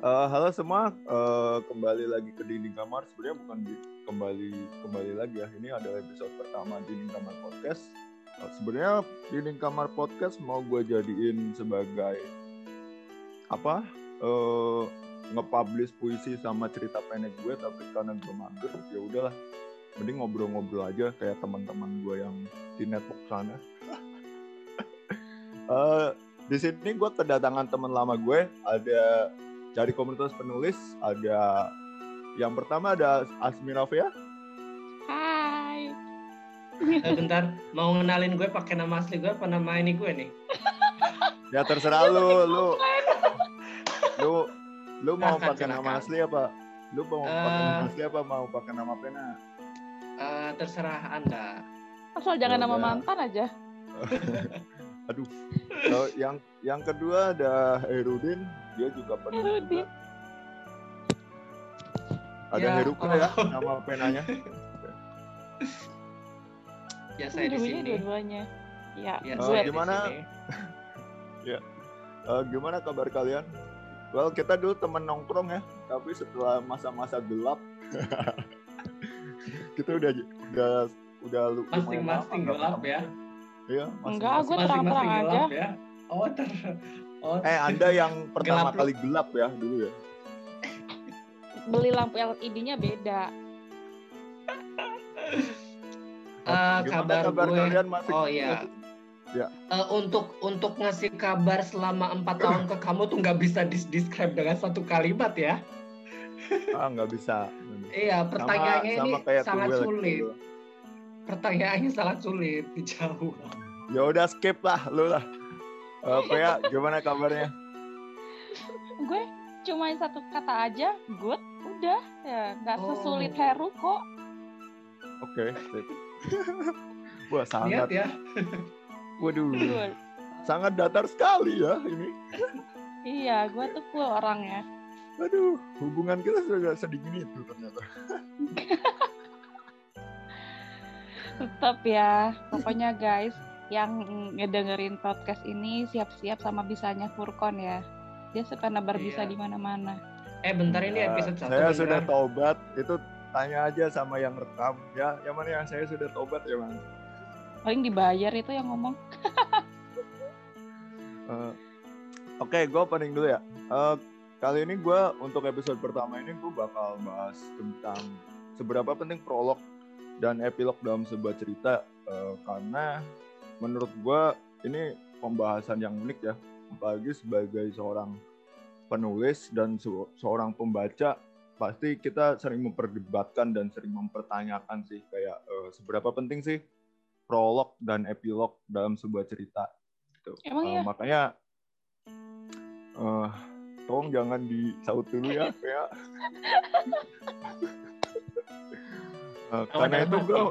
Uh, halo semua, uh, kembali lagi ke dinding kamar. Sebenarnya bukan di, kembali kembali lagi ya. Ini adalah episode pertama dinding kamar podcast. Uh, Sebenarnya dinding kamar podcast mau gue jadiin sebagai apa? Uh, nge-publish puisi sama cerita pendek gue, tapi karena gue mager, ya udahlah. Mending ngobrol-ngobrol aja kayak teman-teman gue yang di network sana. uh, di sini gue kedatangan teman lama gue, ada dari komunitas penulis ada yang pertama ada Asmi Novia. Hai. Eh, bentar, mau ngenalin gue pakai nama asli gue apa nama ini gue nih? Ya terserah lu, lu, lu, lu mau Silakan, pakai nama asli apa? Lu mau pakai nama asli apa mau pakai nama pena? Eh, terserah anda. Asal jangan nama Yaudah. mantan aja. Aduh. So, yang yang kedua ada Herudin, dia juga penulis Herudin. juga. Ada Ya, Heruka oh. ya nama penanya. Ya saya di sini. Dua-duanya. Ya, Ya, di gimana? sini. Eh, gimana kabar kalian? Well, kita dulu temen nongkrong ya, tapi setelah masa-masa gelap, kita udah udah udah Masing-masing gelap ya. Iya, Enggak, gue terang-terang aja. ya. Oh, ter Oh, Eh, Anda yang pertama Gelap kali gelap ya dulu ya. Beli lampu LED-nya beda. eh, Gimana kabar, kabar gue. kalian masih? Oh iya. Ya. Eh, untuk untuk ngasih kabar selama empat tahun ke kamu tuh nggak bisa dis describe dengan satu kalimat ya. Ah, nggak bisa. Iya, pertanyaannya ini kayak sangat sulit. gitu. Pertanyaannya sangat sulit dijawab. Ya udah skip lah lu lah. Eh, Pea, gimana kabarnya? Gue cuma satu kata aja, good. Udah, ya nggak Oh. sesulit Heru kok. Oke, sip. Wah, Lihat sangat. ya. Waduh, Good. sangat datar sekali ya ini. Iya, gue tuh cool orangnya. Aduh, hubungan kita sudah sedingin itu ternyata. Tetap ya, pokoknya guys, yang ngedengerin podcast ini siap-siap sama bisanya Furkon ya. Dia suka nebar bisa Iya. di mana-mana. Eh bentar ini Ya, episode satu Saya beneran. sudah tobat. Itu tanya aja sama yang rekam. Ya, yang mana yang saya sudah tobat ya, Mas. Paling dibayar itu yang ngomong. Eh, Oke, gue opening dulu ya. Eh, kali ini gue untuk episode pertama ini gue bakal bahas tentang seberapa penting prolog dan epilog dalam sebuah cerita. Eh, karena menurut gue ini pembahasan yang unik ya. Apalagi sebagai seorang penulis dan se- seorang pembaca pasti kita sering memperdebatkan dan sering mempertanyakan sih kayak eh, seberapa penting sih prolog dan epilog dalam sebuah cerita gitu. Emang Eh, iya? makanya eh tolong jangan disaut dulu ya kayak Eh, karena itu gue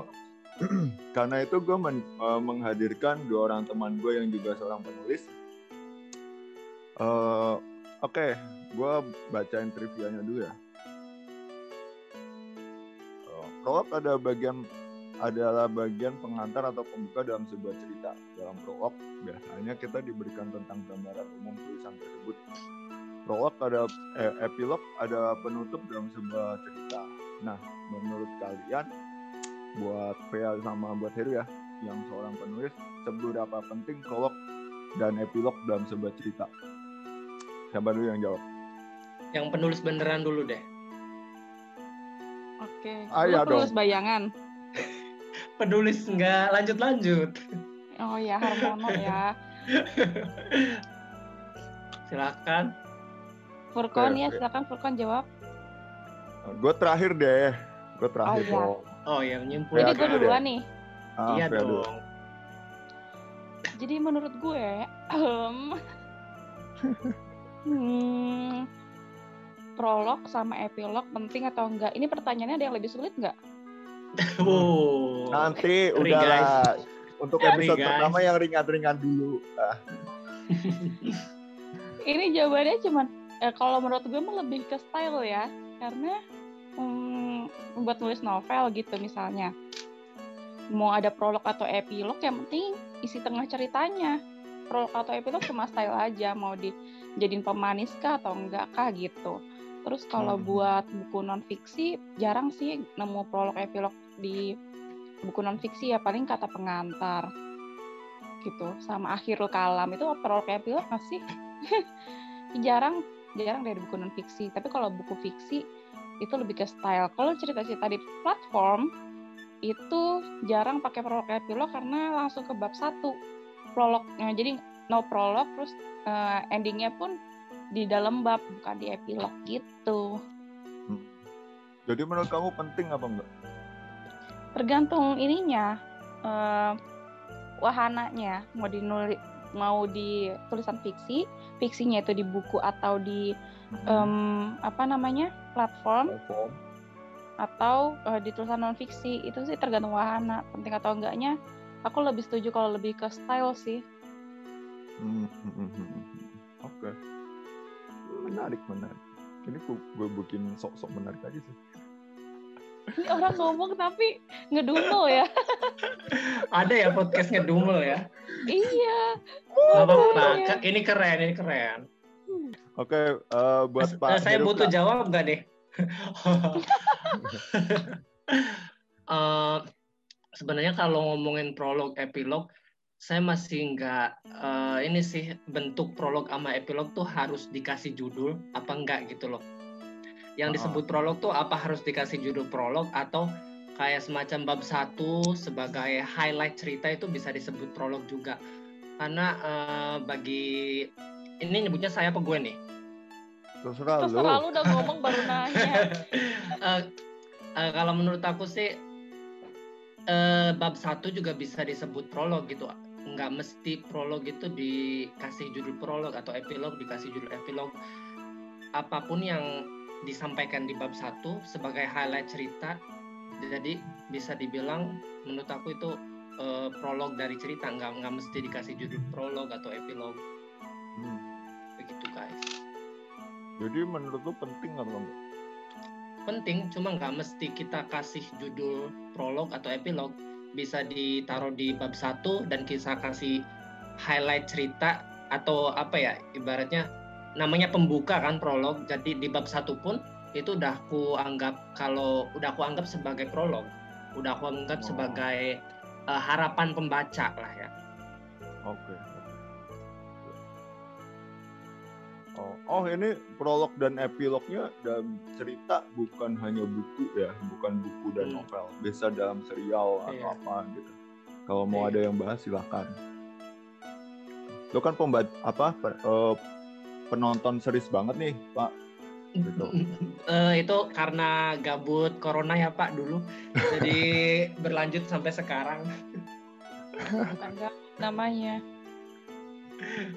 karena itu gue menghadirkan dua orang teman gue yang juga seorang penulis Eh, oke gue bacain trivianya dulu ya Eh, prolog ada bagian adalah bagian pengantar atau pembuka dalam sebuah cerita. Dalam prolog, biasanya kita diberikan tentang gambaran umum tulisan tersebut. Prolog ada eh, epilog ada penutup dalam sebuah cerita. Nah, menurut kalian, buat Pea sama buat Heru ya, yang seorang penulis, seberapa penting prolog dan epilog dalam sebuah cerita? Siapa dulu yang jawab? Yang penulis beneran dulu deh. Oke. Ah, Lu iya penulis dong. bayangan. Penulis nggak lanjut-lanjut. Oh ya, Harmono ya. Silakan. Furkon Oke, ya, oke. silakan Furkon jawab. Gue terakhir deh. Gue terakhir Oh, iya. Dong. Oh yang nyimpulin. Jadi gue dulu duluan nih. Ah, Iya Pea dulu. dong. Jadi menurut gue, em, hmm, prolog sama epilog penting atau enggak? Ini pertanyaannya ada yang lebih sulit nggak? Wow. Nanti udahlah. Untuk episode pertama yang ringan-ringan dulu. Ah, Ini jawabannya cuman eh, kalau menurut gue mah lebih ke style ya, karena hmm, membuat nulis novel gitu misalnya. Mau ada prolog atau epilog, yang penting isi tengah ceritanya. Prolog atau epilog cuma style aja, mau di jadiin pemanis kah atau enggak kah gitu. Terus kalau Hmm. buat buku non fiksi jarang sih nemu prolog epilog di buku non fiksi ya paling kata pengantar gitu sama akhirul kalam itu prolog epilog nggak sih jarang jarang dari buku non fiksi tapi kalau buku fiksi itu lebih ke style. Kalau cerita-cerita di platform itu jarang pakai prolog epilog karena langsung ke bab satu prolognya. Jadi no prolog terus eh, endingnya pun di dalam bab bukan di epilog gitu. Jadi menurut kamu penting apa enggak? tergantung ininya eh, wahananya. Mau dinulis mau di tulisan fiksi fiksinya itu di buku atau di em, apa namanya platform Platform. atau eh, di tulisan non fiksi itu sih tergantung wahana penting atau enggaknya aku lebih setuju kalau lebih ke style sih Hmm, hmm. Oke. Menarik, menarik. Ini gue, gue bikin sok-sok menarik aja sih. ini orang ngomong tapi ngedumel ya Ada ya podcast ngedumel ya. iya Gak apa-apa. Iya. Ke- Ini keren, ini keren. Oke, eh, buat Eh, Pak saya butuh jawab nggak deh? Eh, sebenarnya kalau ngomongin prolog epilog, saya masih nggak eh, ini sih bentuk prolog sama epilog tuh harus dikasih judul apa enggak gitu loh. Yang disebut prolog tuh apa harus dikasih judul prolog atau kayak semacam bab satu sebagai highlight cerita itu bisa disebut prolog juga. Karena eh, bagi ini nyebutnya saya apa gue nih? Terserah lu. terserah lu udah ngomong baru nanya Eh, eh, kalau menurut aku sih eh, bab satu juga bisa disebut prolog gitu nggak mesti prolog itu dikasih judul prolog atau epilog dikasih judul epilog apa pun yang disampaikan di bab satu sebagai highlight cerita jadi bisa dibilang menurut aku itu eh, prolog dari cerita nggak nggak mesti dikasih judul prolog atau epilog Hmm. Jadi menurut lu penting apa enggak? penting cuma nggak mesti kita kasih judul prolog atau epilog bisa ditaruh di bab satu dan kita kasih highlight cerita atau apa ya ibaratnya namanya pembuka kan prolog jadi di bab satu pun itu udah aku anggap kalau udah aku anggap sebagai prolog udah aku anggap Oh. sebagai eh, harapan pembaca lah ya Oke. Oh, oh ini prolog dan epilognya dalam cerita bukan hanya buku ya, bukan buku dan Hmm. novel. Bisa dalam serial atau Iya. apa gitu. Kalau mau Iya. ada yang bahas silahkan. Lo kan pembat apa pe- eh, penonton series banget nih, Pak. Gitu. Eh, itu karena gabut corona ya Pak dulu jadi berlanjut sampai sekarang bukan namanya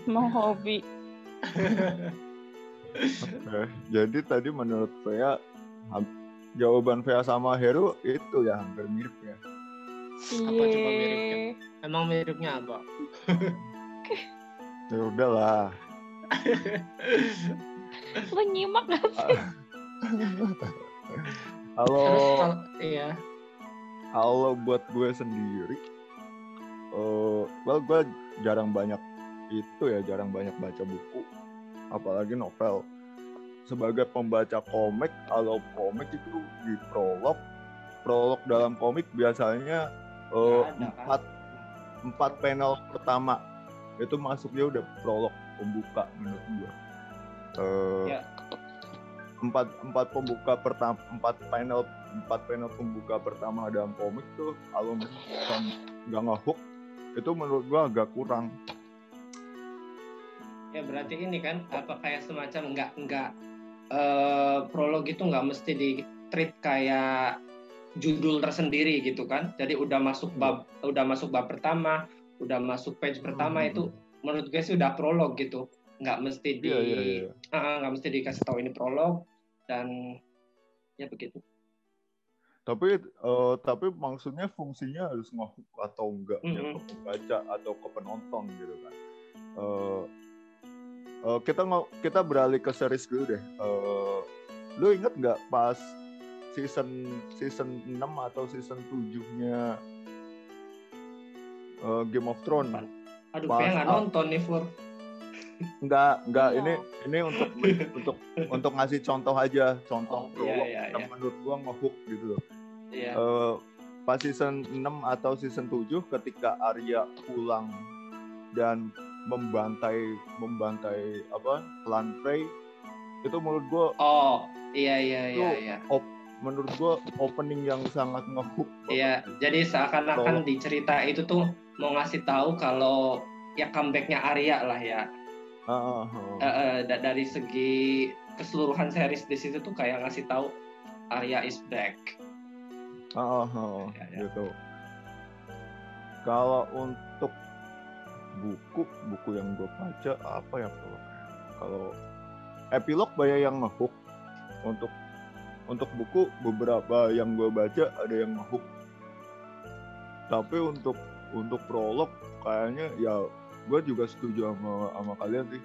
mau hobi Oke. Jadi tadi menurut saya jawaban Vea sama Heru itu ya hampir mirip ya. Apa coba Iya. miripnya? Emang miripnya apa? Ya udahlah. Lu nyimak gak sih? Halo. Terus iya, kalau buat gue sendiri eh well gue jarang banyak itu ya jarang banyak baca buku apalagi novel sebagai pembaca komik kalau komik itu di prolog prolog dalam komik biasanya eh, ada, kan? empat empat panel pertama itu masuknya udah prolog pembuka menurut Eh, Ya. empat empat pembuka pertama empat panel empat panel pembuka pertama dalam komik tuh kalau misalkan nggak ngehook itu menurut gua agak kurang ya berarti ini kan apa kayak semacam nggak nggak eh, prolog itu nggak mesti di treat kayak judul tersendiri gitu kan. Jadi udah masuk bab udah masuk bab pertama, udah masuk page pertama Hmm. itu menurut gue sih udah prolog gitu. Nggak mesti di iya iya iya Ah, nggak mesti dikasih tahu ini prolog dan ya begitu. tapi eh, tapi maksudnya fungsinya harus ngehook atau enggak ya Mm-mm. ke pembaca atau ke penonton gitu kan Eh, eh, kita mau kita beralih ke series dulu deh Eh, lu inget nggak pas season season 6 atau season 7 nya eh, Game of Thrones Aduh, Pas kayak nggak nonton nih Fur. Enggak, enggak. Iya. Ini ini untuk untuk untuk ngasih contoh aja, contoh Oh, iya, iya, iya. menurut gua ngehook gitu loh. Iya. Eh, pas season 6 atau season 7 ketika Arya pulang dan membantai membantai apa klan Frey itu menurut gua Oh, iya iya iya iya. menurut gua opening yang sangat ngehook. Iya, jadi seakan-akan di cerita itu tuh mau ngasih tahu kalau ya comebacknya Arya lah ya. Ah, ah. Eh, eh, da- dari segi keseluruhan series di situ tuh kayak ngasih tahu Arya is back. Ah, ah, ah, Ya, ya. gitu. Kalau untuk buku, buku yang gue baca apa ya kalau kalau epilog banyak yang ngehook. Untuk untuk buku beberapa yang gue baca ada yang ngehook. Tapi untuk untuk prolog kayaknya ya gue juga setuju sama sama kalian sih.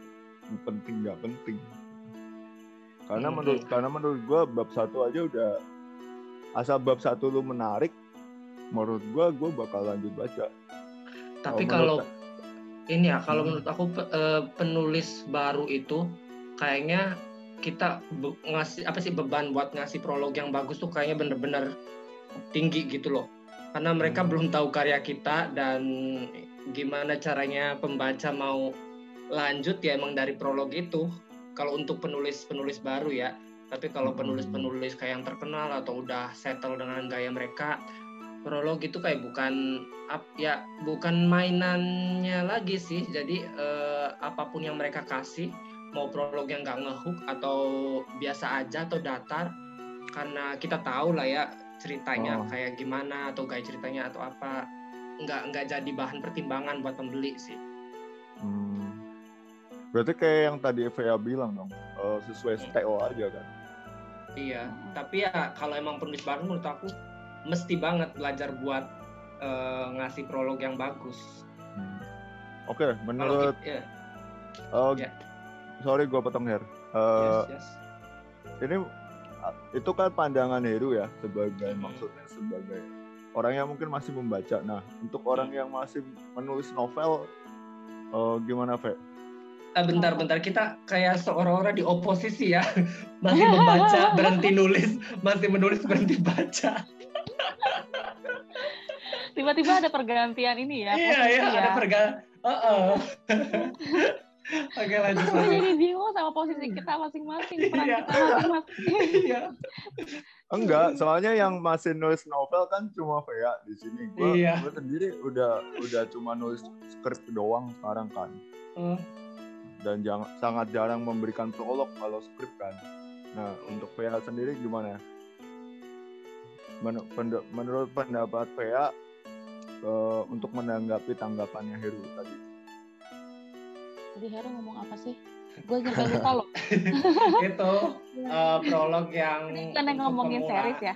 Penting nggak penting. Karena Mhm. menurut karena menurut gue bab satu aja udah asal bab satu lu menarik menurut gue gue bakal lanjut baca. Tapi kalau ini ya, kalau Hmm. menurut aku eh, penulis baru itu kayaknya kita ngasih apa sih beban buat ngasih prolog yang bagus tuh kayaknya bener-bener tinggi gitu loh. Karena mereka Hmm. belum tahu karya kita dan gimana caranya pembaca mau lanjut ya emang dari prolog itu. Kalau untuk penulis-penulis baru ya. Tapi kalau Hmm. penulis-penulis kayak yang terkenal atau udah settle dengan gaya mereka, prolog itu kayak bukan ap- ya bukan mainannya lagi sih. Jadi eh, apa pun yang mereka kasih, mau prolog yang nggak ngehook atau biasa aja atau datar, karena kita tahu lah ya ceritanya Oh. kayak gimana atau gaya ceritanya atau apa, nggak nggak jadi bahan pertimbangan buat pembeli sih. Hmm. Berarti kayak yang tadi Eva bilang dong, eh, sesuai style aja kan. Iya, tapi ya kalau emang penulis baru menurut aku mesti banget belajar buat eh, ngasih prolog yang bagus. Hmm. Oke, Kalau menurut kita, ya, eh, Ya. sorry gue potong Her. Eh, yes, yes. Ini ah, itu kan pandangan Heru ya sebagai Hmm. maksudnya sebagai orang yang mungkin masih membaca. Nah, untuk orang yang masih menulis novel, eh, gimana? Eh, bentar-bentar kita kayak seorang-orang di oposisi ya, masih membaca berhenti nulis, masih menulis berhenti baca. Tiba-tiba ada pergantian ini ya. iya iya ya. ada pergal. Heeh. Oke lanjut Aku lanjut. jadi bingung sama posisi kita masing-masing, peran Iya. kita masing-masing. Iya. Enggak, soalnya yang masih nulis novel kan cuma Vea di sini. Gue Iya. sendiri udah udah cuma nulis skrip doang sekarang kan. Eh, Dan jangan sangat jarang memberikan prolog kalau skrip kan. Nah, untuk Vea sendiri gimana? Men- menurut pendapat Vea eh, untuk menanggapi tanggapannya Heru tadi. Tadi Heru ngomong apa sih? Gue sampai lupa loh. itu eh, prolog yang Kan yang untuk ngomongin pemula. series ya.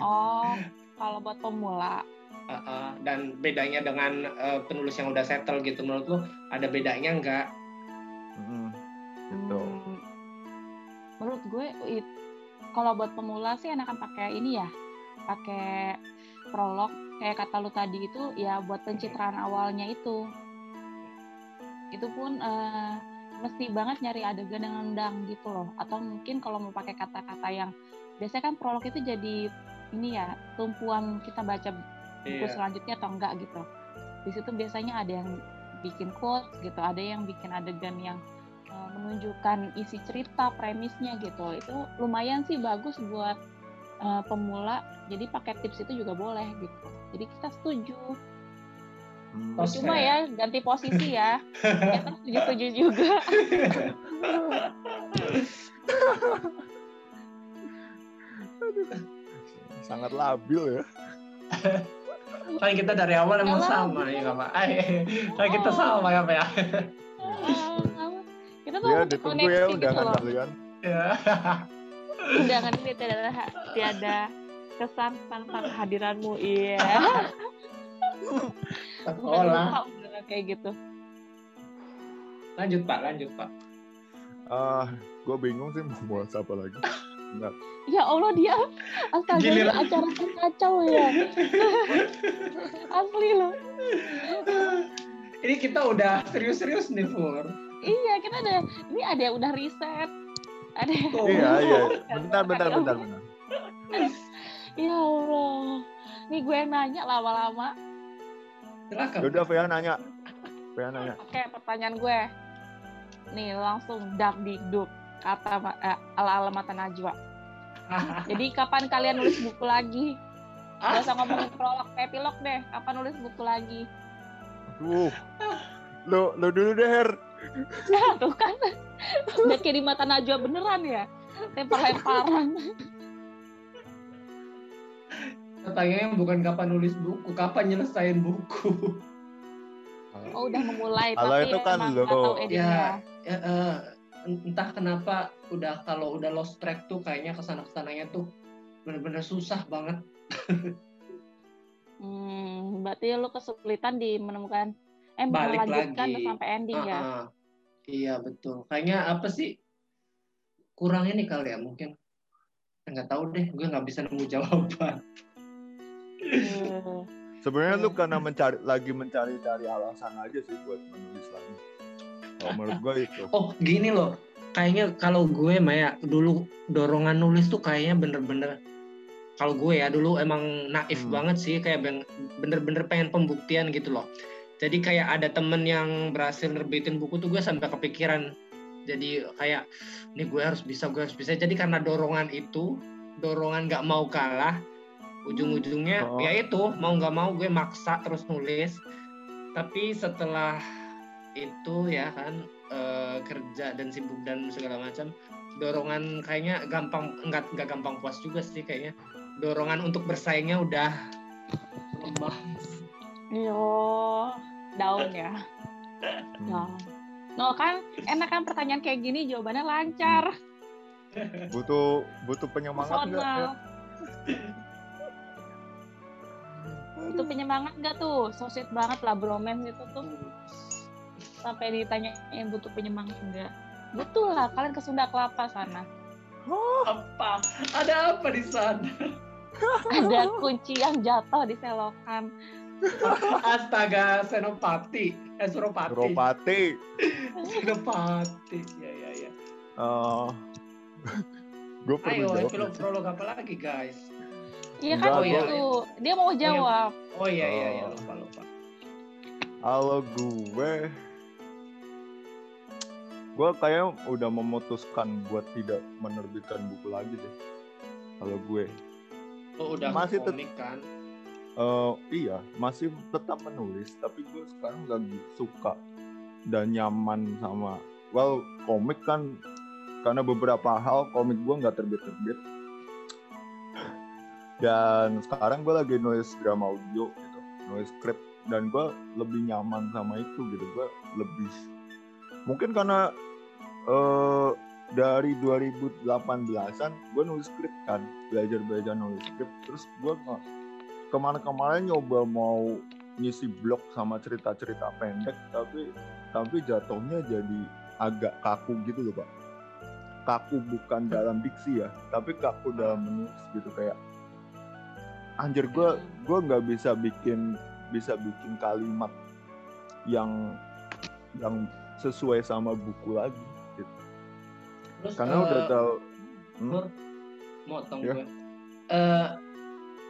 Oh, kalau buat pemula, Heeh, dan bedanya dengan eh, penulis yang udah settle gitu menurut lu ada bedanya nggak? Gitu. hmm, menurut gue it- kalau buat pemula sih enakan pakai ini ya, pakai prolog kayak kata lu tadi itu ya buat pencitraan awalnya itu. Itu pun eh, mesti banget nyari adegan yang nendang gitu loh. Atau mungkin kalau mau pakai kata-kata yang biasanya kan prolog itu jadi ini ya tumpuan kita baca buku Iya. selanjutnya atau enggak gitu. Di situ biasanya ada yang bikin quotes gitu, ada yang bikin adegan yang uh, menunjukkan isi cerita, premisnya gitu. Itu lumayan sih bagus buat uh, pemula. Jadi pakai tips itu juga boleh gitu. Jadi kita setuju. Hmm. Oh, Cuma ya ganti posisi ya. Kita setuju-setuju juga. Sangat labil ya. Kan kita dari awal emang sama ya nggak Pak? Eh, Kan kita sama ya Pak ya? Kita tuh Ya harus ditunggu ya gitu undangan loh. kalian. Ya. undangan ini tiada tiada kesan tanpa kehadiranmu iya Oh lah. Lupa undangan kayak gitu Lanjut Pak, lanjut Pak. Ah, gue bingung sih mau bahas apa lagi. Enggak. ya Allah dia astaga ini acara kacau ya asli loh ini kita udah serius-serius nih, Fur. Iya, kita ada ini ada yang udah riset. Ada Oh. Iya, iya. Bentar, bentar, bentar, bentar. Ya Allah. Nih gue yang nanya lama-lama. Silakan. Yaudah, Vea nanya. Vea nanya. Oke, pertanyaan gue. Nih, langsung dak dikduk kata eh, ala-ala mata Najwa. Jadi kapan kalian nulis buku lagi? Gak usah ngomongin prolog, epilog deh. Kapan nulis buku lagi? Tuh. Lo, lo dulu deh, Her. Nah, tuh kan. Udah kayak di mata Najwa beneran ya? Lempar-lemparan. Pertanyaannya bukan kapan nulis buku, kapan nyelesain buku. Oh, udah memulai. Kalau itu kan lo. endingnya. Ya, eh, entah kenapa udah kalau udah lost track tuh kayaknya ke sana ke sananya tuh bener-bener susah banget. Hmm, berarti lu kesulitan di menemukan eh Balik melanjutkan lagi. sampai ending ya. Ah, ah. Iya betul. Kayaknya apa sih kurang ini kali ya mungkin. Nggak tahu deh, gue nggak bisa nemu jawaban. Eh, Sebenarnya lu karena mencari lagi mencari-cari alasan aja sih buat menulis lagi. Kalau menurut gue itu. Oh gini loh, kayaknya kalau gue Maya dulu dorongan nulis tuh kayaknya bener-bener kalau gue ya dulu emang naif Hmm. banget sih kayak ben- bener-bener pengen pembuktian gitu loh. Jadi kayak ada temen yang berhasil nerbitin buku tuh gue sampai kepikiran. Jadi kayak nih gue harus bisa, gue harus bisa. Jadi karena dorongan itu, dorongan nggak mau kalah, ujung-ujungnya Oh. ya itu mau nggak mau gue maksa terus nulis. Tapi setelah itu ya kan eh, kerja dan sibuk dan segala macam dorongan kayaknya gampang nggak nggak gampang puas juga sih kayaknya dorongan untuk bersaingnya udah lemah Yo, daun ya. Down. No kan, enak kan pertanyaan kayak gini jawabannya lancar, Butuh butuh penyemangat nggak? personal. Her? Itu penyemangat nggak tuh? So sweet banget lah bromance itu tuh. Sampai ditanyain butuh penyemangat enggak? Betul lah, kalian ke Sunda Kelapa sana. apa ada apa di sana Ada kunci yang jatuh di selokan. astaga senopati eh suropati Suropati. senopati ya ya ya gue perlu ayo jawab. prolog apa lagi guys Iya kan Enggak, itu. Dia mau jawab. oh iya iya iya Oh. lupa lupa Kalau gue, gue kayak udah memutuskan buat tidak menerbitkan buku lagi deh. Kalau gue, oh udah Masih komik kan Eh, iya masih tetap menulis, tapi gue sekarang lagi suka dan nyaman sama, well komik kan karena beberapa hal komik gue nggak terbit-terbit. Dan sekarang gue lagi nulis drama audio gitu, nulis skrip dan gue lebih nyaman sama itu gitu, gue lebih mungkin karena eh dari 2018an gue nulis skrip kan, belajar belajar nulis skrip, terus gue ke mana-kemana nyoba mau ngisi blog sama cerita-cerita pendek tapi tapi jatuhnya jadi agak kaku gitu loh pak. Kaku bukan dalam diksi ya tapi kaku dalam menulis gitu kayak anjir gue gue nggak bisa bikin bisa bikin kalimat yang yang sesuai sama buku lagi gitu. Terus karena eh, udah tahu hmm, motong Ya. gue. Eh,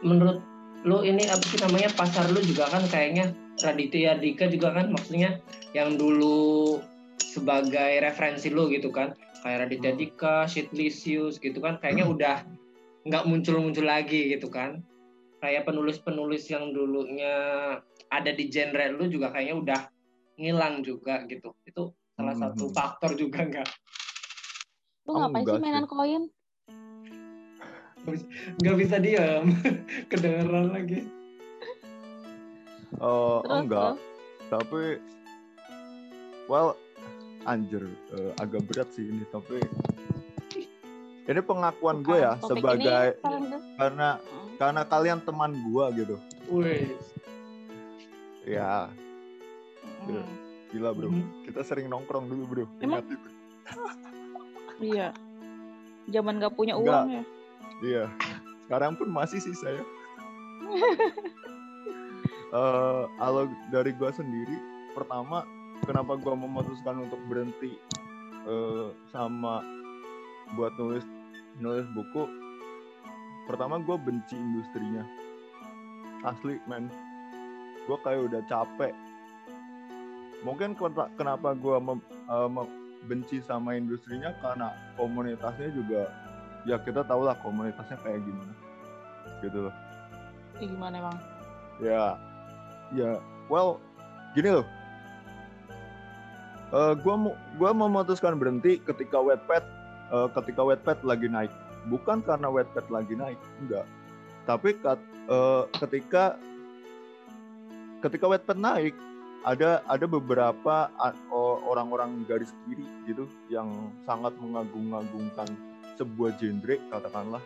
menurut lu ini apa sih namanya pasar lu juga kan kayaknya Raditya Dika juga kan maksudnya yang dulu sebagai referensi lu gitu kan kayak Raditya Hmm. Dika, Shitlisius gitu kan kayaknya udah nggak muncul-muncul lagi gitu kan kayak penulis-penulis yang dulunya ada di genre lu juga kayaknya udah ngilang juga gitu itu salah Hmm. satu faktor juga nggak Lu Oh, ngapain sih mainan sih. koin? Nggak bisa diam kedengeran lagi eh, Terus enggak terus? tapi well anjir eh, agak berat sih ini tapi ini pengakuan gue ya Topik sebagai ini karena Mm. karena kalian teman gue gitu Wih, ya Mm. gila bro Mhm. kita sering nongkrong dulu bro Emang? ingat itu Iya. Zaman gak punya Enggak. uang ya. Iya. Sekarang pun masih sih saya. Eh, kalau dari gue sendiri pertama kenapa gue memutuskan untuk berhenti uh, sama buat nulis nulis buku? Pertama gue benci industrinya. Asli men. Gue kayak udah capek. Mungkin kenapa gue uh, benci sama industrinya? Karena komunitasnya juga ya kita tahu lah komunitasnya kayak gimana. Gitu loh. Ya gimana emang ya ya well gini loh. Uh, gua mau gua memutuskan berhenti ketika wetpad uh, ketika wetpad lagi naik. Bukan karena wetpad lagi naik enggak. Tapi kat, uh, ketika ketika wetpad naik ada ada beberapa orang-orang garis kiri gitu yang sangat mengagung-agungkan sebuah genre katakanlah.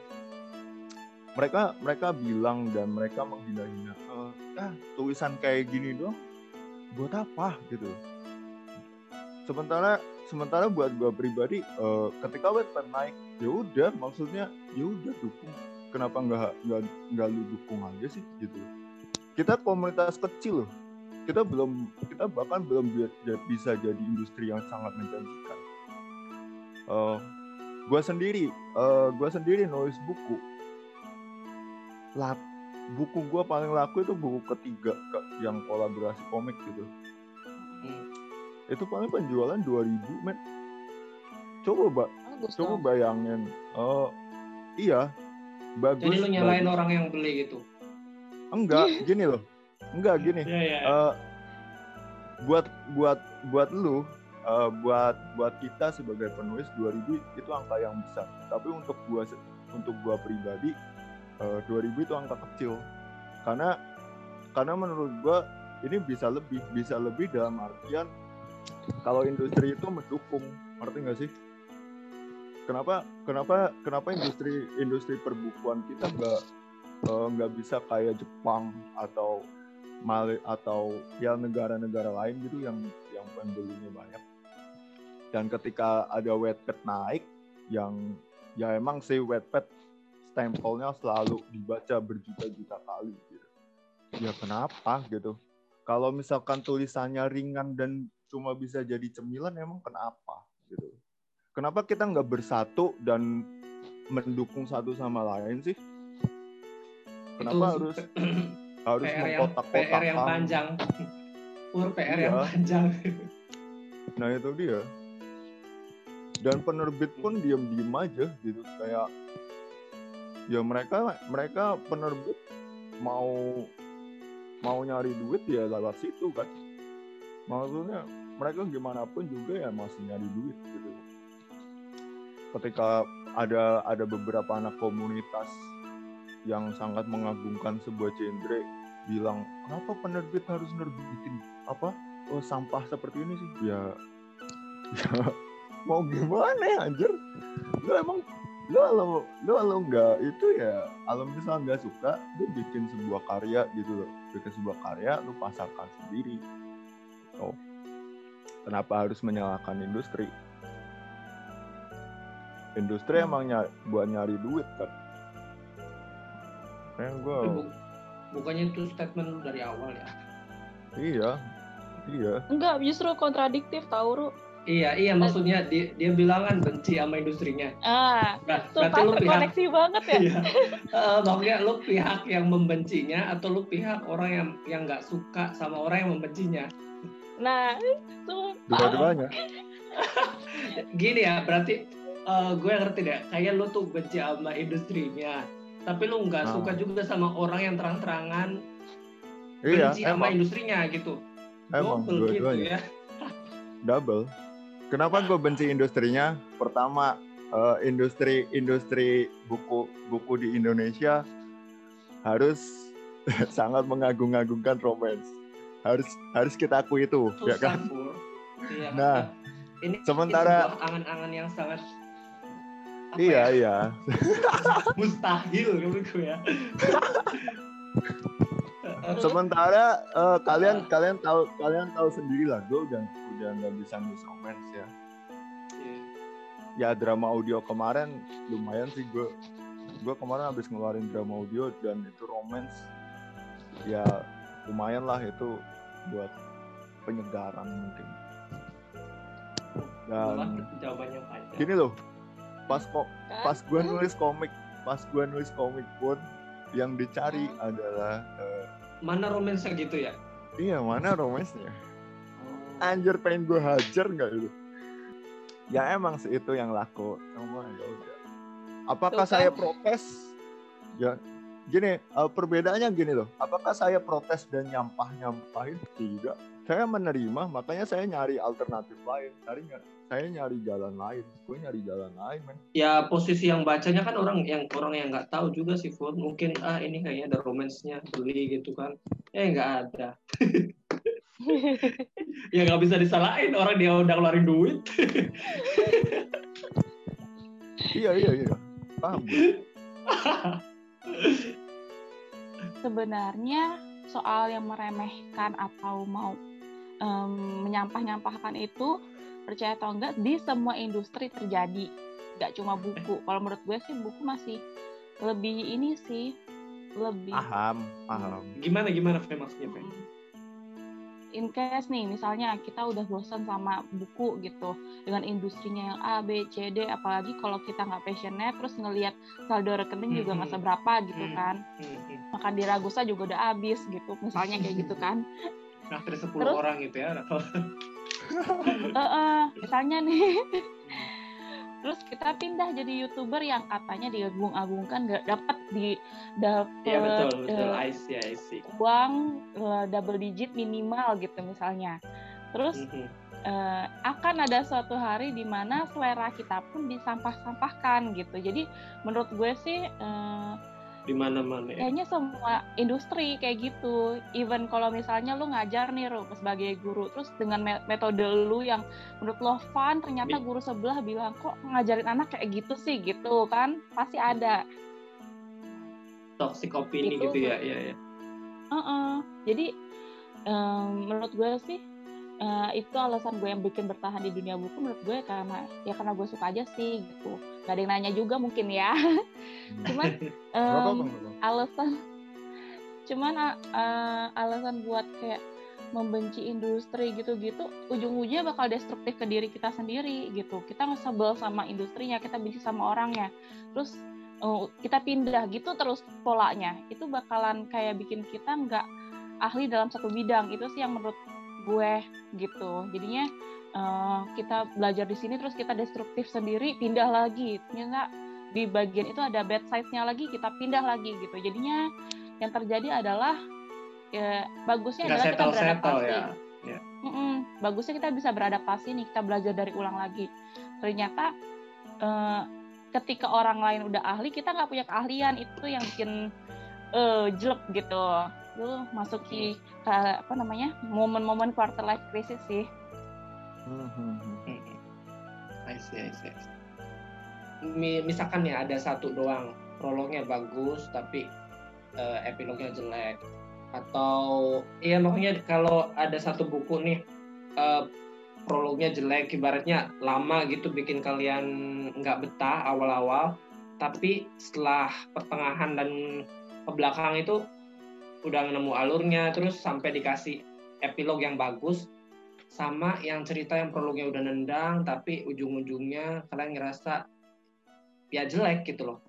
Mereka mereka bilang dan mereka menghina-hina uh, ah tulisan kayak gini dong buat apa? Gitu. Sementara sementara buat gue pribadi uh, ketika website naik ya udah maksudnya ya udah dukung. Kenapa nggak nggak nggak lu dukung aja sih? Gitu. Kita komunitas kecil loh. Kita belum kita bahkan belum bisa jadi industri yang sangat menjanjikan. Uh, gue sendiri, uh, gue sendiri nulis buku. Lap, buku gue paling laku itu buku ketiga yang kolaborasi komik gitu. Hmm. Itu paling penjualan 2000 men. Coba, Mbak. Coba bayangin. Uh, iya. Bagus. Jadi lu nyalain bagus. orang yang beli gitu. Enggak, gini loh Enggak gini. Yeah, yeah. Uh, buat buat buat lu uh, buat buat kita sebagai penulis 2000 itu angka yang besar. Tapi untuk gua untuk gua pribadi uh, 2000 itu angka kecil. Karena karena menurut gua ini bisa lebih, bisa lebih dalam artian kalau industri itu mendukung, ngerti nggak sih? Kenapa kenapa kenapa industri industri perbukuan kita nggak nggak uh, bisa kayak Jepang atau Mali atau ya negara-negara lain gitu yang yang pembelinya banyak. Dan ketika ada wetpad naik yang ya emang si wetpad stempelnya selalu dibaca berjuta-juta kali gitu. Ya kenapa gitu? Kalau misalkan tulisannya ringan dan cuma bisa jadi cemilan emang kenapa gitu? Kenapa kita nggak bersatu dan mendukung satu sama lain sih? Kenapa Itu... harus harus PR yang, PR yang panjang pur PR iya. yang panjang nah itu dia dan penerbit pun diam-diam aja gitu kayak ya mereka mereka penerbit mau mau nyari duit ya lewat situ kan. Maksudnya mereka gimana pun juga ya masih nyari duit gitu. Ketika ada ada beberapa anak komunitas yang sangat mengagungkan sebuah genre bilang kenapa penerbit harus nerbitin apa oh, sampah seperti ini sih? Ya ya mau gimana ya anjir? Lu emang lu kalau lu kalau nggak itu ya kalau misalnya nggak suka lu bikin sebuah karya gitu loh. Bikin sebuah karya lu pasarkan sendiri. Oh kenapa harus menyalahkan industri? Industri hmm. emang nyari, buat nyari duit kan? Kayak gue bukannya itu statement lu dari awal ya? Iya iya. Enggak justru kontradiktif tau Ru Iya, iya maksudnya dia, dia bilang kan benci sama industrinya. Ah, nah, tuh berarti lu pihak banget ya. Iya. uh, maksudnya lu pihak yang membencinya atau lu pihak orang yang yang nggak suka sama orang yang membencinya. Nah, tuh dua-duanya. Gini ya, berarti uh, gue ngerti deh. Kayak lu tuh benci sama industrinya tapi lu nggak nah. suka juga sama orang yang terang-terangan iya, benci sama industrinya gitu emang double gitu ya double kenapa gue benci industrinya? Pertama uh, industri industri buku buku di Indonesia harus sangat mengagung-agungkan romance. Harus harus kita akui itu Susah, ya kan iya, nah ini sementara angan-angan yang sangat iya ya? iya. Mustahil menurutku ya sementara uh, kalian uh. kalian tahu kalian tahu sendiri lah gue udah udah nggak bisa nulis romance ya yeah. ya drama audio kemarin lumayan sih gue gue kemarin habis ngeluarin drama audio dan itu romance ya lumayan lah itu buat penyegaran mungkin dan jawabannya panjang. gini loh pas kok pas gue nulis komik pas gue nulis komik pun yang dicari adalah eh, Mana romance gitu ya? iya mana romansnya? Oh. anjir pengen gue hajar nggak itu? Ya emang sih itu yang laku. Cuma ya udah. Apakah Tuh kan. saya protes? Ya gini eh, perbedaannya gini loh. Apakah saya protes dan nyampah nyampahin tidak saya menerima makanya saya nyari alternatif lain cari saya nyari jalan lain gue nyari jalan lain men Ya posisi yang bacanya kan orang yang orang yang nggak tahu juga sih Fur. Mungkin ah ini kayaknya ada romansnya beli gitu kan. Eh nggak ada. ya nggak bisa disalahin orang dia udah ngeluarin duit. iya iya iya paham gue. sebenarnya soal yang meremehkan atau mau em, menyampah-nyampahkan itu percaya atau enggak di semua industri terjadi. Nggak cuma buku. Kalau menurut gue sih buku masih lebih ini sih lebih paham paham. Gimana gimana Fe maksudnya Fe? in case nih misalnya kita udah bosan sama buku gitu dengan industrinya yang A B C D apalagi kalau kita nggak passionate terus ngelihat saldo rekening juga nggak Mhm. seberapa gitu Hmm. kan. Hmm, hmm. makan di Ragusa juga udah habis gitu misalnya kayak gitu kan Traktir 10 Terus? orang gitu ya. Eh, eh, misalnya nih terus kita pindah jadi youtuber yang katanya diagung-agungkan gak dapat di dapat Iya betul betul. eh, I see I see. uang eh, double digit minimal gitu misalnya terus Hmm, hmm. eh, akan ada suatu hari di mana selera kita pun disampah-sampahkan gitu jadi menurut gue sih eh, Di mana-mana ya. kayaknya semua industri kayak gitu even kalau misalnya lu ngajar nih Ru, sebagai guru terus dengan me- metode lu yang menurut lo fun ternyata guru sebelah bilang kok ngajarin anak kayak gitu sih gitu kan pasti ada Toxic opini Itu gitu ya. Iya ya. Heeh. jadi em, menurut gue sih eh, itu alasan gue yang bikin bertahan di dunia buku menurut gue karena ya karena gue suka aja sih gitu. Gak ada yang nanya juga mungkin ya. Cuman em, nggak apa-apa. alasan cuman a- alasan buat kayak membenci industri gitu-gitu ujung-ujungnya bakal destruktif ke diri kita sendiri gitu. Kita ngesebel sama industrinya kita benci sama orangnya. Terus eh, kita pindah gitu terus polanya. Itu bakalan kayak bikin kita nggak ahli dalam satu bidang. Itu sih yang menurut gue gitu. Jadinya eh, kita belajar di sini terus kita destruktif sendiri pindah lagi ternyata di bagian itu ada bad side-nya lagi kita pindah lagi gitu. Jadinya yang terjadi adalah ya bagusnya Nggak adalah kita settle beradaptasi. ya. Mm-mm. bagusnya kita bisa beradaptasi nih kita belajar dari ulang lagi. Ternyata eh, ketika orang lain udah ahli kita nggak punya keahlian. Itu yang bikin eh jelek gitu itu masuki ke apa namanya momen-momen quarter life crisis sih Hmm, hmm, hmm. Hmm. I see, I see, Misalkan ya ada satu doang prolognya bagus tapi eh, epilognya jelek atau iya makanya kalau ada satu buku nih eh, prolognya jelek ibaratnya lama gitu bikin kalian nggak betah awal-awal tapi setelah pertengahan dan ke belakang itu udah nemu alurnya terus sampai dikasih epilog yang bagus sama yang cerita yang prolognya udah nendang tapi ujung-ujungnya kalian ngerasa ya jelek gitu loh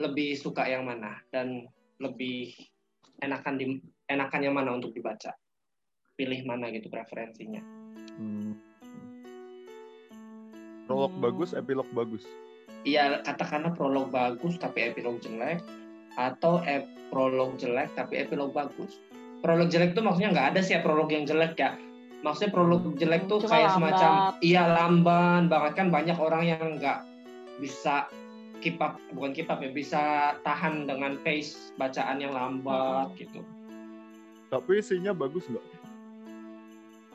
lebih suka yang mana dan lebih enakan di enakan yang mana untuk dibaca pilih mana gitu preferensinya Hmm. Prolog Hmm. bagus, epilog bagus. Iya katakanlah prolog bagus tapi epilog jelek atau ep prolog jelek tapi epilog bagus. Prolog jelek tuh maksudnya nggak ada sih ya prolog yang jelek ya. Maksudnya prolog jelek tuh Cuma kayak lambat. semacam iya lamban. Banget kan banyak orang yang nggak bisa keep up bukan keep up ya bisa tahan dengan pace bacaan yang lambat gitu. Tapi isinya bagus nggak?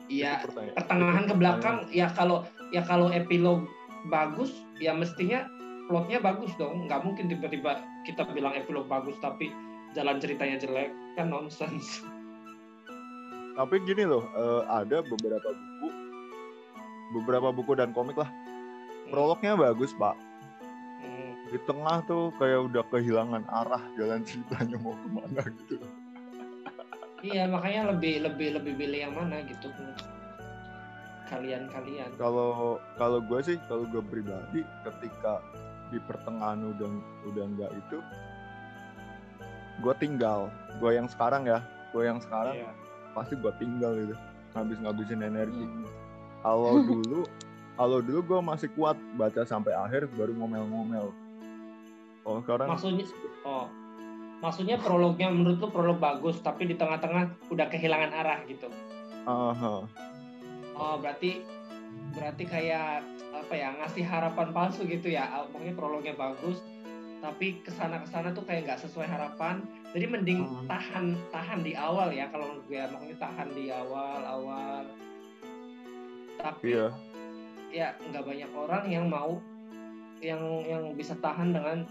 iya Itu pertengahan Itu ke belakang ya kalau ya kalau epilog bagus ya mestinya plotnya bagus dong. Nggak mungkin tiba-tiba kita bilang epilog bagus tapi jalan ceritanya jelek kan nonsens Tapi gini loh, eh, ada beberapa buku, beberapa buku dan komik lah. Prolognya bagus pak. Hmm. Di tengah tuh kayak udah kehilangan arah jalan ceritanya mau ke mana gitu. iya makanya lebih lebih lebih pilih yang mana gitu kalian kalian kalau kalau gue sih kalau gue pribadi ketika di pertengahan udah udah enggak itu gue tinggal gue yang sekarang ya gue yang sekarang Iya. pasti gue tinggal gitu ngabis ngabisin energi Hmm. kalau dulu kalau dulu gue masih kuat baca sampai akhir baru ngomel-ngomel oh sekarang maksudnya oh maksudnya prolognya menurut lu prolog bagus tapi di tengah-tengah udah kehilangan arah gitu aha. oh berarti berarti kayak apa ya ngasih harapan palsu gitu ya. Pokoknya prolognya bagus tapi ke sana ke sana tuh kayak nggak sesuai harapan. Jadi mending Hmm. tahan tahan di awal ya kalau gue makanya tahan di awal awal. Tapi iya. ya nggak banyak orang yang mau yang yang bisa tahan dengan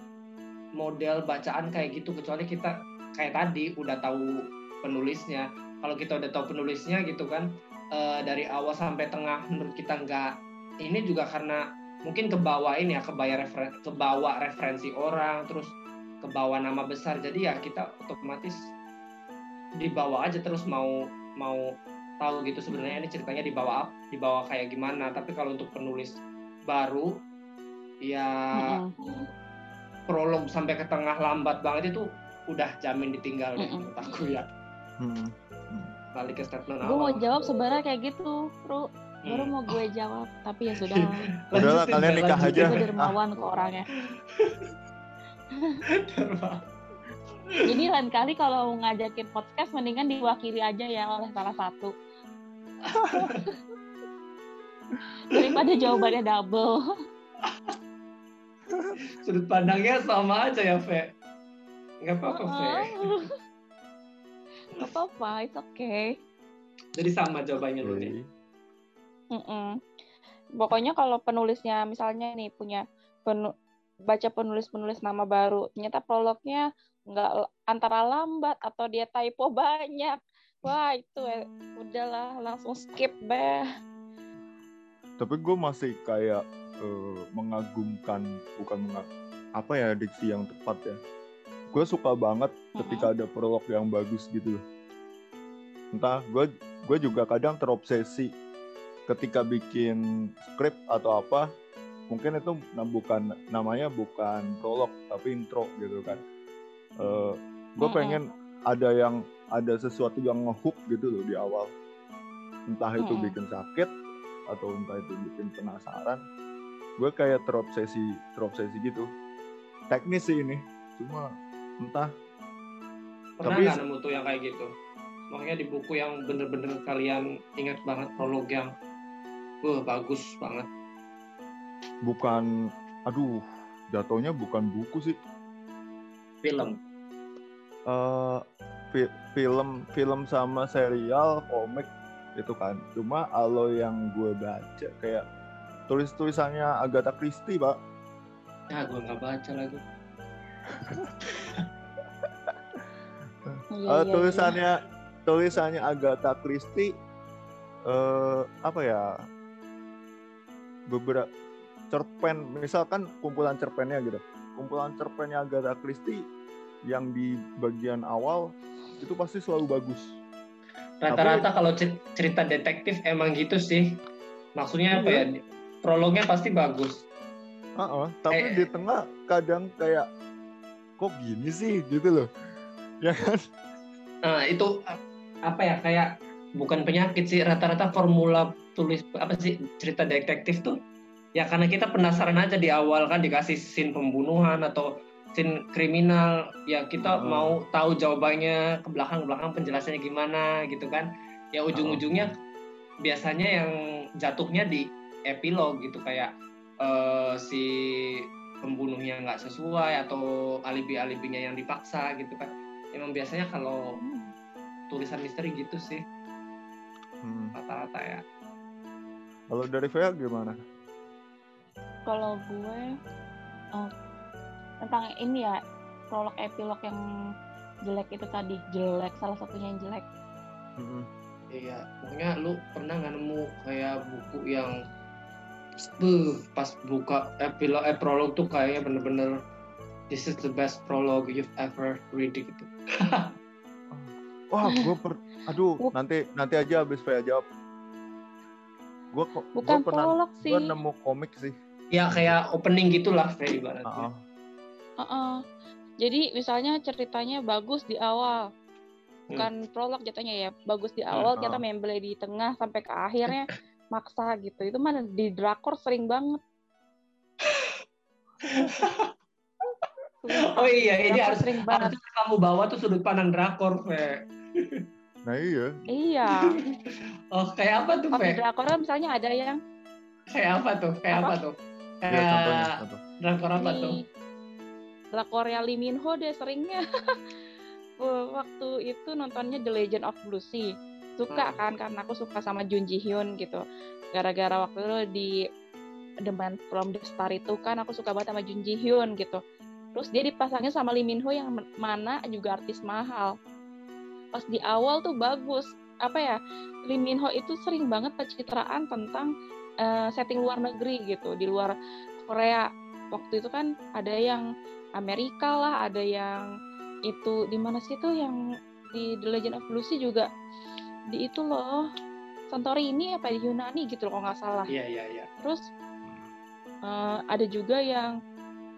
model bacaan kayak gitu. Kecuali kita kayak tadi udah tahu penulisnya. Kalau kita udah tahu penulisnya gitu kan eh, dari awal sampai tengah menurut kita nggak ini juga karena mungkin kebawain ya kebaya referen kebawa referensi orang terus kebawa nama besar jadi ya kita otomatis dibawa aja terus mau mau tahu gitu sebenarnya ini ceritanya dibawa dibawa kayak gimana tapi kalau untuk penulis baru ya Mm-mm. prolog sampai ke tengah lambat banget itu udah jamin ditinggal deh Mm-mm. menurut aku ya Hmm. balik ke statement Gue mau jawab sebenarnya kayak gitu, Ru. Baru Hmm. mau gue jawab, tapi ya sudah. Udahlah, Lanjutin, kalian nikah aja. Gue dermawan ke orangnya. Jadi lain kali kalau mau ngajakin podcast mendingan diwakili aja ya oleh salah satu. Daripada jawabannya double. sudut pandangnya sama aja ya Fe nggak apa-apa Fe Gak apa-apa, it's okay. jadi sama jawabannya lu nih. Mm-mm. Pokoknya kalau penulisnya misalnya nih punya penu- baca penulis-penulis nama baru, ternyata prolognya nggak antara lambat atau dia typo banyak. Wah itu eh, udahlah langsung skip deh. tapi gue masih kayak eh, mengagumkan bukan mengag apa ya diksi yang tepat ya gue suka banget ketika ada prolog yang bagus gitu loh entah gue gue juga kadang terobsesi ketika bikin skrip atau apa mungkin itu nah, bukan namanya bukan prolog tapi intro gitu kan. Gue Mm-mm. pengen ada yang ada sesuatu yang ngehook gitu loh di awal. Entah itu bikin sakit atau entah itu bikin penasaran. Gue kayak terobsesi terobsesi gitu. Teknis sih ini cuma entah. Pernah Tapi- nggak nemu tuh yang kayak gitu? Makanya di buku yang bener-bener kalian ingat banget prolog yang wah bagus banget. Bukan aduh jatuhnya bukan buku sih. Film. Eh fi- film film sama serial komik itu kan. Cuma kalau yang gue baca kayak tulis tulisannya Agatha Christie pak. Ya gue nggak baca lagi. Iya, tulisannya tulisannya Agatha Christie eh apa ya beberapa cerpen misalkan kumpulan cerpennya gitu. Kumpulan cerpennya Agatha Christie yang di bagian awal itu pasti selalu bagus. Rata-rata kalau cer- cerita detektif emang gitu sih. Maksudnya apa ya? Prolognya pasti bagus. Heeh, tapi Eh. di tengah kadang kayak kok gini sih? gitu loh. Ya kan? Nah, itu apa ya kayak bukan penyakit sih rata-rata formula tulis apa sih cerita detektif tuh ya karena kita penasaran aja di awal kan dikasih scene pembunuhan atau scene kriminal ya kita Hmm. mau tahu jawabannya ke belakang belakang penjelasannya gimana gitu kan ya ujung-ujungnya biasanya yang jatuhnya di epilog gitu kayak eh, si pembunuhnya nggak sesuai atau alibi-alibinya yang dipaksa gitu kan emang biasanya kalau Hmm. tulisan misteri gitu sih Hmm. rata-rata ya kalau dari Vea gimana Kalau gue eh, tentang ini ya prolog epilog yang jelek itu tadi jelek salah satunya yang jelek. Mm-mm. iya pokoknya lu pernah nggak nemu kayak buku yang Buh, pas buka epilog eh prolog tuh kayaknya bener-bener this is the best prologue you've ever read gitu Wah, gue per... aduh, Buk- nanti nanti aja habis Fea jawab. Gue kok Bukan pernah prolog sih. gue nemu komik sih. Ya kayak opening gitulah kayak ibaratnya. Heeh. Heeh. Jadi misalnya ceritanya bagus di awal, Hmm. bukan prolog jatuhnya ya, bagus di awal Heeh. kita membeli di tengah sampai ke akhirnya maksa gitu. Itu mana di drakor sering banget. Oh iya, ini harus sering banget. harus kamu bawa tuh sudut pandang drakor, Fe. Nah iya. Iya. Oh, kayak apa tuh, Kalau drakor misalnya ada yang Kayak apa tuh? Kayak apa, Apa? tuh? Iya contohnya. Kayak contoh. drakor apa tuh? Drakornya Lee Min Ho deh seringnya. Waktu itu nontonnya The Legend of Blue Sea. Suka Hmm. kan karena aku suka sama Jun Ji Hyun gitu. Gara-gara waktu itu di The Man from the Star itu kan aku suka banget sama Jun Ji Hyun gitu. Terus dia dipasangnya sama Lee Min Ho yang mana juga artis mahal. Pas di awal tuh bagus. Apa ya? Lee Min Ho itu sering banget pencitraan tentang eh, setting luar negeri gitu, di luar Korea. Waktu itu kan ada yang Amerika lah, ada yang itu di mana sih tuh yang di The Legend of Lucy juga di itu loh Santorini apa di Yunani gitu loh kalau nggak salah. Iya, iya, iya. Terus eh, ada juga yang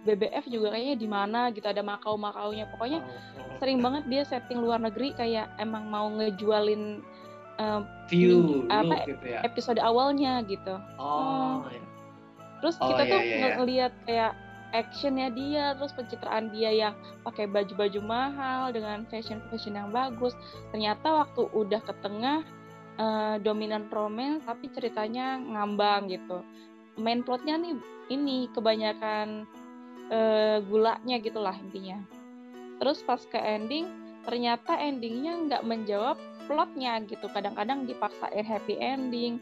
BBF juga kayaknya di mana gitu ada Makau-Makaunya. Pokoknya Oh, oh. sering banget dia setting luar negeri kayak emang mau ngejualin eh, view apa, gitu ya. episode awalnya gitu. Oh, iya. Terus Oh, kita iya, tuh iya, iya. ngelihat kayak actionnya dia, terus pencitraan dia yang pakai baju-baju mahal dengan fashion-fashion yang bagus. Ternyata waktu udah ke tengah eh, dominan romance, tapi ceritanya ngambang gitu. Main plotnya nih ini kebanyakan eh, gulanya gitulah intinya. Terus pas ke ending, ternyata endingnya nggak menjawab plotnya gitu. Kadang-kadang dipaksain happy ending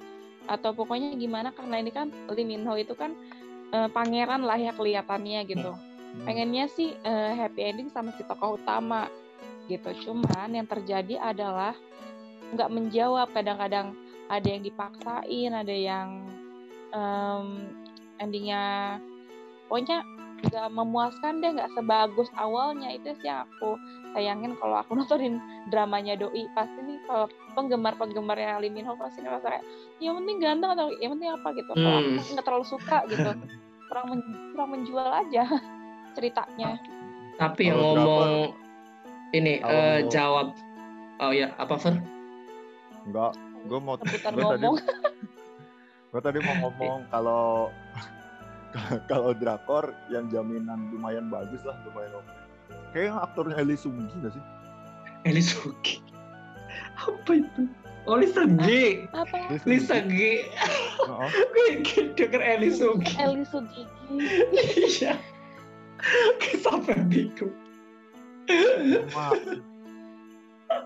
atau pokoknya gimana karena ini kan Lee Min Ho itu kan eh, pangeran lah ya kelihatannya gitu. Hmm. Pengennya sih eh, happy ending sama si tokoh utama gitu. Cuman yang terjadi adalah nggak menjawab. Kadang-kadang ada yang dipaksain, ada yang em, endingnya pokoknya nggak memuaskan deh, nggak sebagus awalnya. Itu sih yang aku sayangin kalau aku nontonin dramanya doi. Pasti nih kalau penggemar-penggemarnya Lee Min Ho pasti ngerasa kayak yang penting ganteng atau yang penting apa? gitu. Kalau Hmm. aku nggak terlalu suka gitu. Kurang men- kurang menjual aja ceritanya. Tapi yang ngomong ini Kalau- eh, jawab. Oh ya, apa Fer? Enggak, gue mau gue tadi ngomong. gue tadi mau ngomong kalau kalau drakor yang jaminan lumayan bagus lah lumayan oke. Kayaknya aktornya Eli Sunggi gak sih? Eli Sugi. Apa itu? Oh Lisa G. apa Lisa G. Heeh. Gue denger Eli Sugi. Eli Sugigi Iya. Sampai bingung. maaf.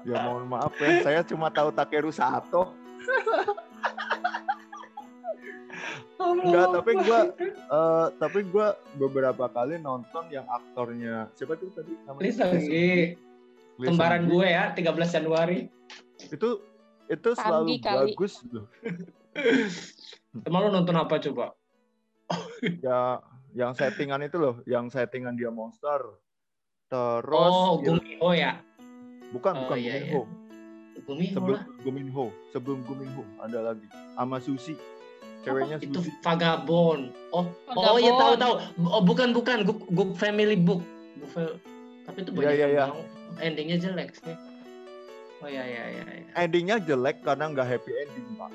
Ya mohon maaf ya, saya cuma tahu Takeru Sato. Enggak, tapi gua eh, tapi gua beberapa kali nonton yang aktornya siapa tuh tadi namanya? Lisa G. Lee Kembaran gue ya, 13 Januari. Itu itu selalu kali. bagus loh. Emang lo nonton apa coba? Ya yang settingan itu loh, yang settingan dia monster. Terus oh, Guminho ya. bukan oh, bukan iya, Guminho. Guminho Sebelum lah. Guminho, sebelum Guminho ada lagi. Sama Susi. Ceweknya Itu. Vagabond. Oh, oh iya tahu tahu. Oh, bukan bukan Good, Good Family Book. Tapi itu Iya, banyak iya, yang iya. endingnya jelek sih. Oh iya iya iya. iya. Endingnya jelek karena nggak happy ending, Pak.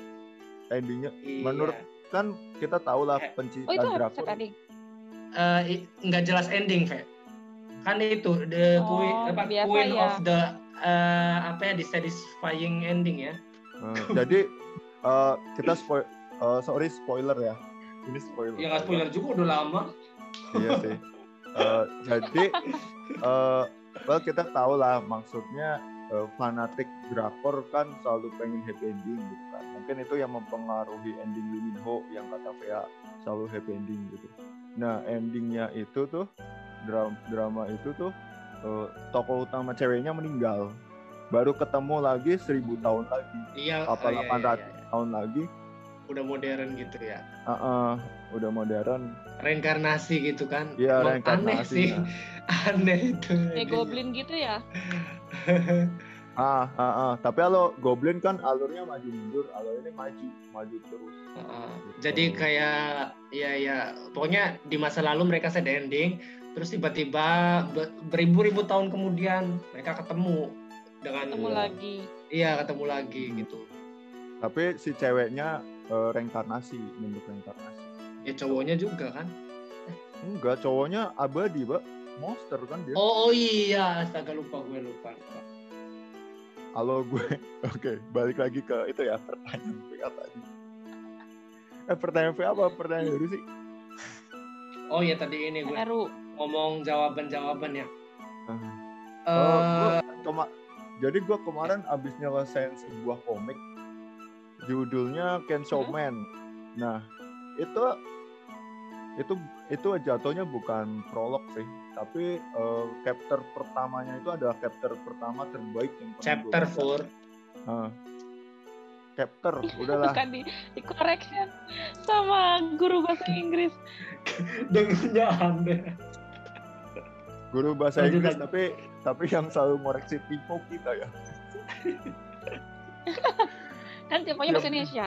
Endingnya Iya. Menurut- kan kita tahu lah Eh, pencipta oh itu drakor. Eh, i- nggak jelas ending, Fe. Kan itu the Oh, queen apa biasa queen ya. of the eh, apa ya dissatisfying ending ya. Eh, jadi eh, kita spoil eh, sorry spoiler ya. Ini spoiler. Ya nggak spoiler juga udah lama. Iya sih. Eh, jadi eh well kita tahu lah maksudnya eh, fanatik drakor kan selalu pengen happy ending gitu kan. Mungkin itu yang mempengaruhi ending Lee Min Ho yang kata Vea selalu happy ending gitu. Nah, endingnya itu tuh drama, drama itu tuh eh, tokoh utama ceweknya meninggal. Baru ketemu lagi seribu tahun lagi, Iya. Apa oh, iya, 800? iya, iya. tahun lagi. Udah modern gitu ya. ah ah, udah modern. Reinkarnasi gitu kan. Iya, reinkarnasi, Aneh sih. nah. Aneh itu. kayak goblin gitu ya Ah, ah, ah. Tapi kalau Goblin kan alurnya maju mundur, kalau ini maju, maju terus. Uh, Gitu. jadi kayak ya ya pokoknya di masa lalu mereka sad ending terus tiba-tiba be- beribu-ribu tahun kemudian mereka ketemu dengan Ketemu lagi. iya ketemu lagi gitu Tapi si ceweknya eh, reinkarnasi, bentuk reinkarnasi. ya cowoknya juga kan Enggak, cowoknya abadi, Pak. Monster kan dia. oh, oh iya astaga lupa gue lupa, lupa. Kalau gue, oke, balik lagi ke itu ya pertanyaan VA tadi. Eh pertanyaan VA apa pertanyaan dulu sih? oh ya tadi ini gue Heru. ngomong jawaban-jawaban ya Ah. Eh, Oh, gua kema- jadi gue kemarin abis nyelesain sebuah komik judulnya Hmm? Man. Nah itu itu itu jatuhnya bukan prolog sih, tapi eh, chapter pertamanya itu adalah chapter pertama terbaik yang pernah chapter baca. 4 Ah. chapter, udahlah. Bukan di, di correction sama guru bahasa Inggris. dengannya aneh Guru bahasa Lanjut, Inggris tapi tapi yang selalu ngoreksi tipe kita ya. Kan tipenya bahasa Indonesia.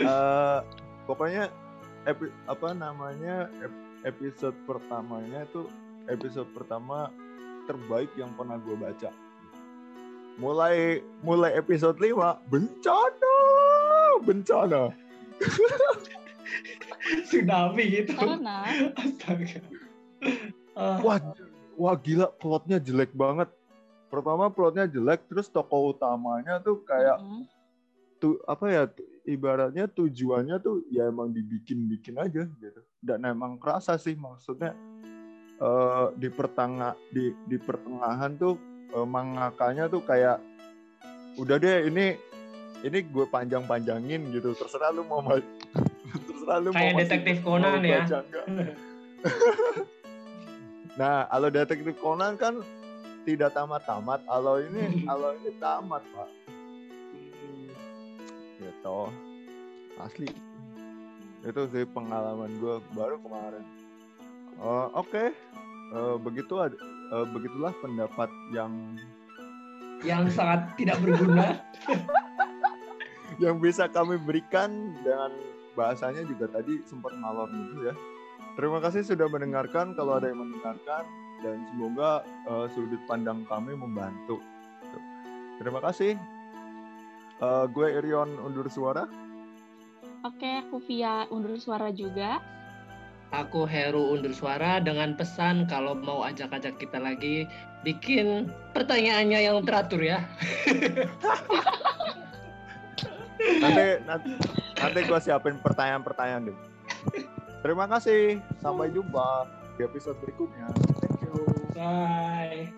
Eh, pokoknya epi- apa namanya ep- episode pertamanya itu episode pertama terbaik yang pernah gue baca. Mulai mulai episode 5 bencana bencana. Tsunami gitu. Astaga. Ah, wah wah gila plotnya jelek banget pertama plotnya jelek terus tokoh utamanya tuh kayak mm, tuh apa ya tu- ibaratnya tujuannya tuh ya emang dibikin-bikin aja gitu. Dan emang kerasa sih maksudnya eh, di pertengah di di pertengahan tuh eh, mangakanya tuh kayak udah deh ini ini gue panjang-panjangin gitu terserah lu mau ma- terserah lu Kayak mau detektif Conan ya. nah kalau detektif Conan kan tidak tamat-tamat kalau ini kalau ini tamat pak. Gitu. Asli. Itu sih pengalaman gue baru kemarin. Eh, oke. Eh, begitu eh, begitulah pendapat yang yang sangat tidak berguna. Yang bisa kami berikan dengan bahasanya juga tadi sempat ngalor gitu ya. Terima kasih sudah mendengarkan. Kalau ada yang mendengarkan dan semoga eh, sudut pandang kami membantu. Terima kasih. Eh, gue Irion undur suara. Oke, aku via undur suara juga. Aku Heru undur suara dengan pesan kalau mau ajak-ajak kita lagi bikin pertanyaannya yang teratur ya. nanti nanti nanti gue siapin pertanyaan-pertanyaan deh terima kasih. Sampai jumpa di episode berikutnya Bye.